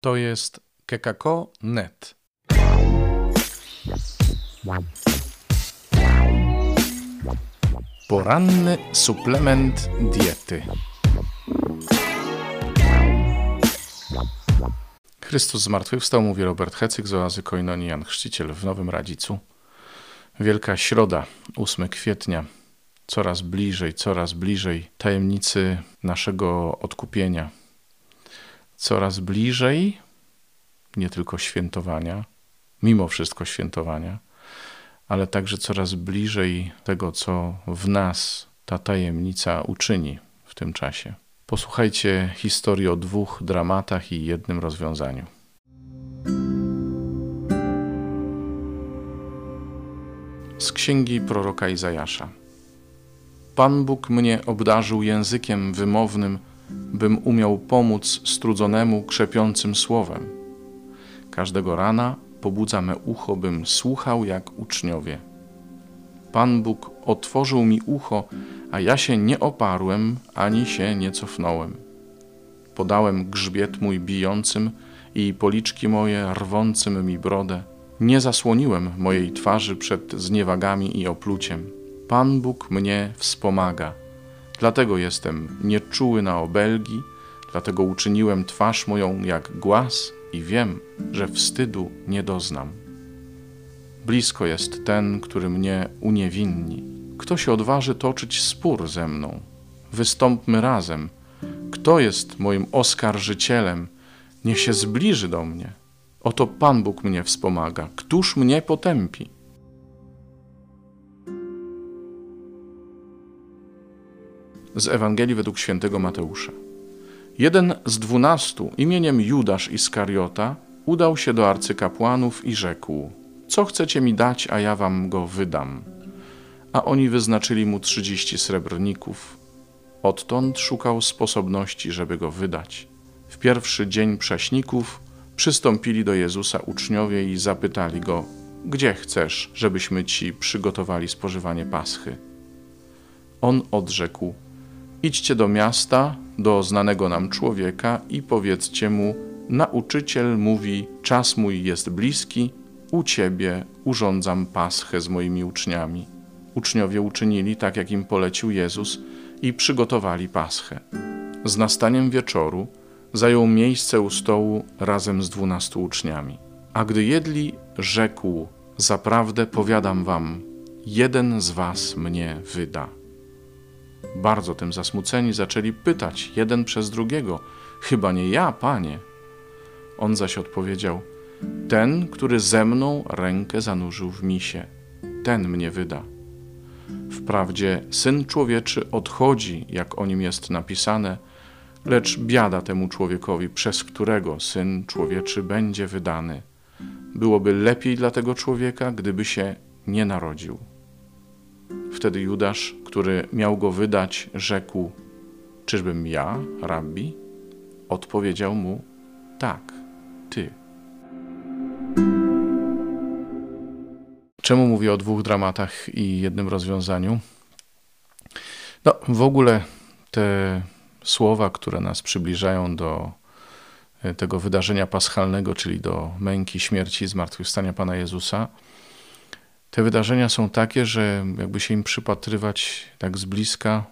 To jest kekako.net. Poranny suplement diety. Chrystus zmartwychwstał, mówi Robert Hecyk z oazy Koinonii Jan Chrzciciel w Nowym Radzicu. Wielka Środa, 8 kwietnia. Coraz bliżej, coraz bliżej tajemnicy naszego odkupienia. Coraz bliżej nie tylko świętowania, mimo wszystko świętowania, ale także coraz bliżej tego, co w nas ta tajemnica uczyni w tym czasie. Posłuchajcie historii o dwóch dramatach i jednym rozwiązaniu. Z księgi proroka Izajasza. Pan Bóg mnie obdarzył językiem wymownym, bym umiał pomóc strudzonemu krzepiącym słowem. Każdego rana pobudza me ucho, bym słuchał jak uczniowie. Pan Bóg otworzył mi ucho, a ja się nie oparłem ani się nie cofnąłem. Podałem grzbiet mój bijącym i policzki moje rwącym mi brodę. Nie zasłoniłem mojej twarzy przed zniewagami i opluciem. Pan Bóg mnie wspomaga. Dlatego jestem nieczuły na obelgi, dlatego uczyniłem twarz moją jak głaz i wiem, że wstydu nie doznam. Blisko jest ten, który mnie uniewinni. Kto się odważy toczyć spór ze mną? Wystąpmy razem. Kto jest moim oskarżycielem? Niech się zbliży do mnie. Oto Pan Bóg mnie wspomaga. Któż mnie potępi? Z Ewangelii według świętego Mateusza. Jeden z dwunastu imieniem Judasz Iskariota udał się do arcykapłanów i rzekł: Co chcecie mi dać, a ja wam go wydam? A oni wyznaczyli mu trzydzieści srebrników. Odtąd szukał sposobności, żeby go wydać. W pierwszy dzień prześników przystąpili do Jezusa uczniowie i zapytali go: Gdzie chcesz, żebyśmy ci przygotowali spożywanie paschy? On odrzekł: Idźcie do miasta, do znanego nam człowieka i powiedzcie mu: Nauczyciel mówi: Czas mój jest bliski, u ciebie urządzam paschę z moimi uczniami. Uczniowie uczynili tak, jak im polecił Jezus i przygotowali paschę. Z nastaniem wieczoru zajął miejsce u stołu razem z dwunastu uczniami. A gdy jedli, rzekł: Zaprawdę powiadam wam, jeden z was mnie wyda. Bardzo tym zasmuceni zaczęli pytać jeden przez drugiego: Chyba nie ja, panie. On zaś odpowiedział: Ten, który ze mną rękę zanurzył w misie, ten mnie wyda. Wprawdzie syn człowieczy odchodzi, jak o nim jest napisane, lecz biada temu człowiekowi, przez którego syn człowieczy będzie wydany. Byłoby lepiej dla tego człowieka, gdyby się nie narodził. Wtedy Judasz, który miał go wydać, rzekł: Czyżbym ja, rabbi? Odpowiedział mu: Tak, ty. Czemu mówię o dwóch dramatach i jednym rozwiązaniu? No, w ogóle te słowa, które nas przybliżają do e, tego wydarzenia paschalnego, czyli do męki, śmierci i zmartwychwstania Pana Jezusa, te wydarzenia są takie, że jakby się im przypatrywać tak z bliska,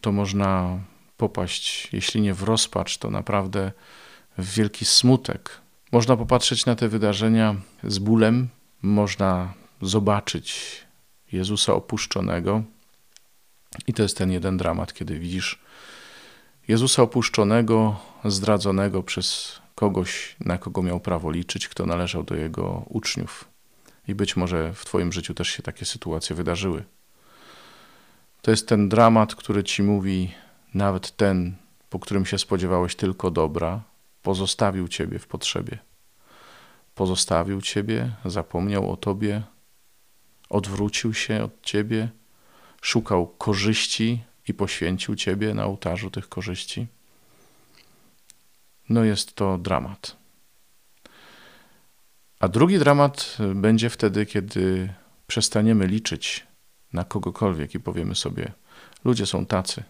to można popaść, jeśli nie w rozpacz, to naprawdę w wielki smutek. Można popatrzeć na te wydarzenia z bólem, można zobaczyć Jezusa opuszczonego. I to jest ten jeden dramat, kiedy widzisz Jezusa opuszczonego, zdradzonego przez kogoś, na kogo miał prawo liczyć, kto należał do jego uczniów. I być może w Twoim życiu też się takie sytuacje wydarzyły. To jest ten dramat, który ci mówi, nawet ten, po którym się spodziewałeś tylko dobra, pozostawił Ciebie w potrzebie. Pozostawił Ciebie, zapomniał o Tobie, odwrócił się od Ciebie, szukał korzyści i poświęcił Ciebie na ołtarzu tych korzyści. No jest to dramat. A drugi dramat będzie wtedy, kiedy przestaniemy liczyć na kogokolwiek i powiemy sobie: ludzie są tacy.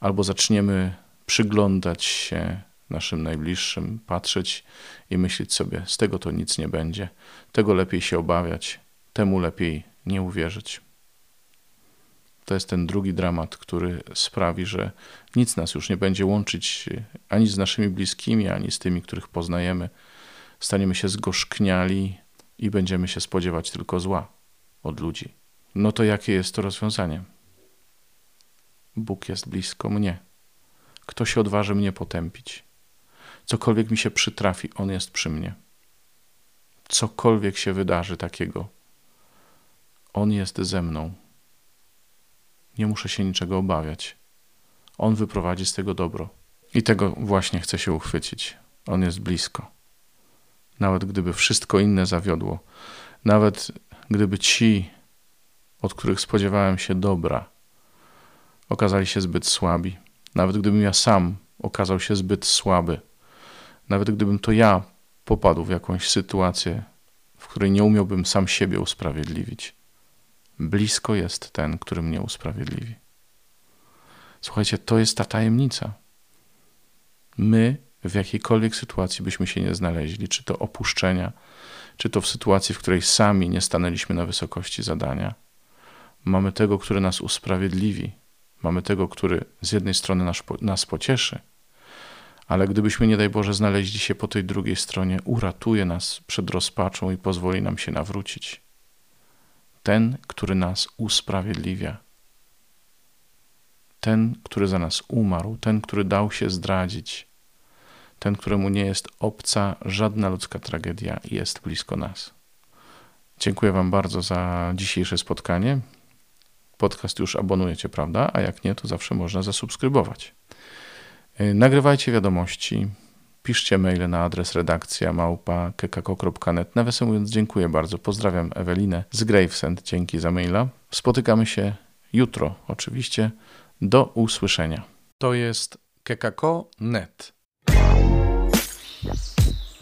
Albo zaczniemy przyglądać się naszym najbliższym, patrzeć i myśleć sobie: z tego to nic nie będzie, tego lepiej się obawiać, temu lepiej nie uwierzyć. To jest ten drugi dramat, który sprawi, że nic nas już nie będzie łączyć ani z naszymi bliskimi, ani z tymi, których poznajemy. Staniemy się zgorzkniali i będziemy się spodziewać tylko zła od ludzi. No to jakie jest to rozwiązanie? Bóg jest blisko mnie. Kto się odważy mnie potępić? Cokolwiek mi się przytrafi, On jest przy mnie. Cokolwiek się wydarzy takiego, On jest ze mną. Nie muszę się niczego obawiać. On wyprowadzi z tego dobro. I tego właśnie chcę się uchwycić. On jest blisko. Nawet gdyby wszystko inne zawiodło, nawet gdyby ci, od których spodziewałem się dobra, okazali się zbyt słabi, nawet gdybym ja sam okazał się zbyt słaby, nawet gdybym to ja popadł w jakąś sytuację, w której nie umiałbym sam siebie usprawiedliwić, blisko jest ten, który mnie usprawiedliwi. Słuchajcie, to jest ta tajemnica. My w jakiejkolwiek sytuacji byśmy się nie znaleźli, czy to opuszczenia, czy to w sytuacji, w której sami nie stanęliśmy na wysokości zadania, mamy tego, który nas usprawiedliwi, mamy tego, który z jednej strony nas, nas pocieszy, ale gdybyśmy, nie daj Boże, znaleźli się po tej drugiej stronie, uratuje nas przed rozpaczą i pozwoli nam się nawrócić. Ten, który nas usprawiedliwia. Ten, który za nas umarł, ten, który dał się zdradzić, ten, któremu nie jest obca żadna ludzka tragedia jest blisko nas. Dziękuję Wam bardzo za dzisiejsze spotkanie. Podcast już abonujecie, prawda? A jak nie, to zawsze można zasubskrybować. Y, nagrywajcie wiadomości, piszcie maile na adres redakcja małpa kekako.net. Nawiasem mówiąc, dziękuję bardzo. Pozdrawiam Ewelinę z Gravesend. Dzięki za maila. Spotykamy się jutro, oczywiście. Do usłyszenia. To jest kekako.net.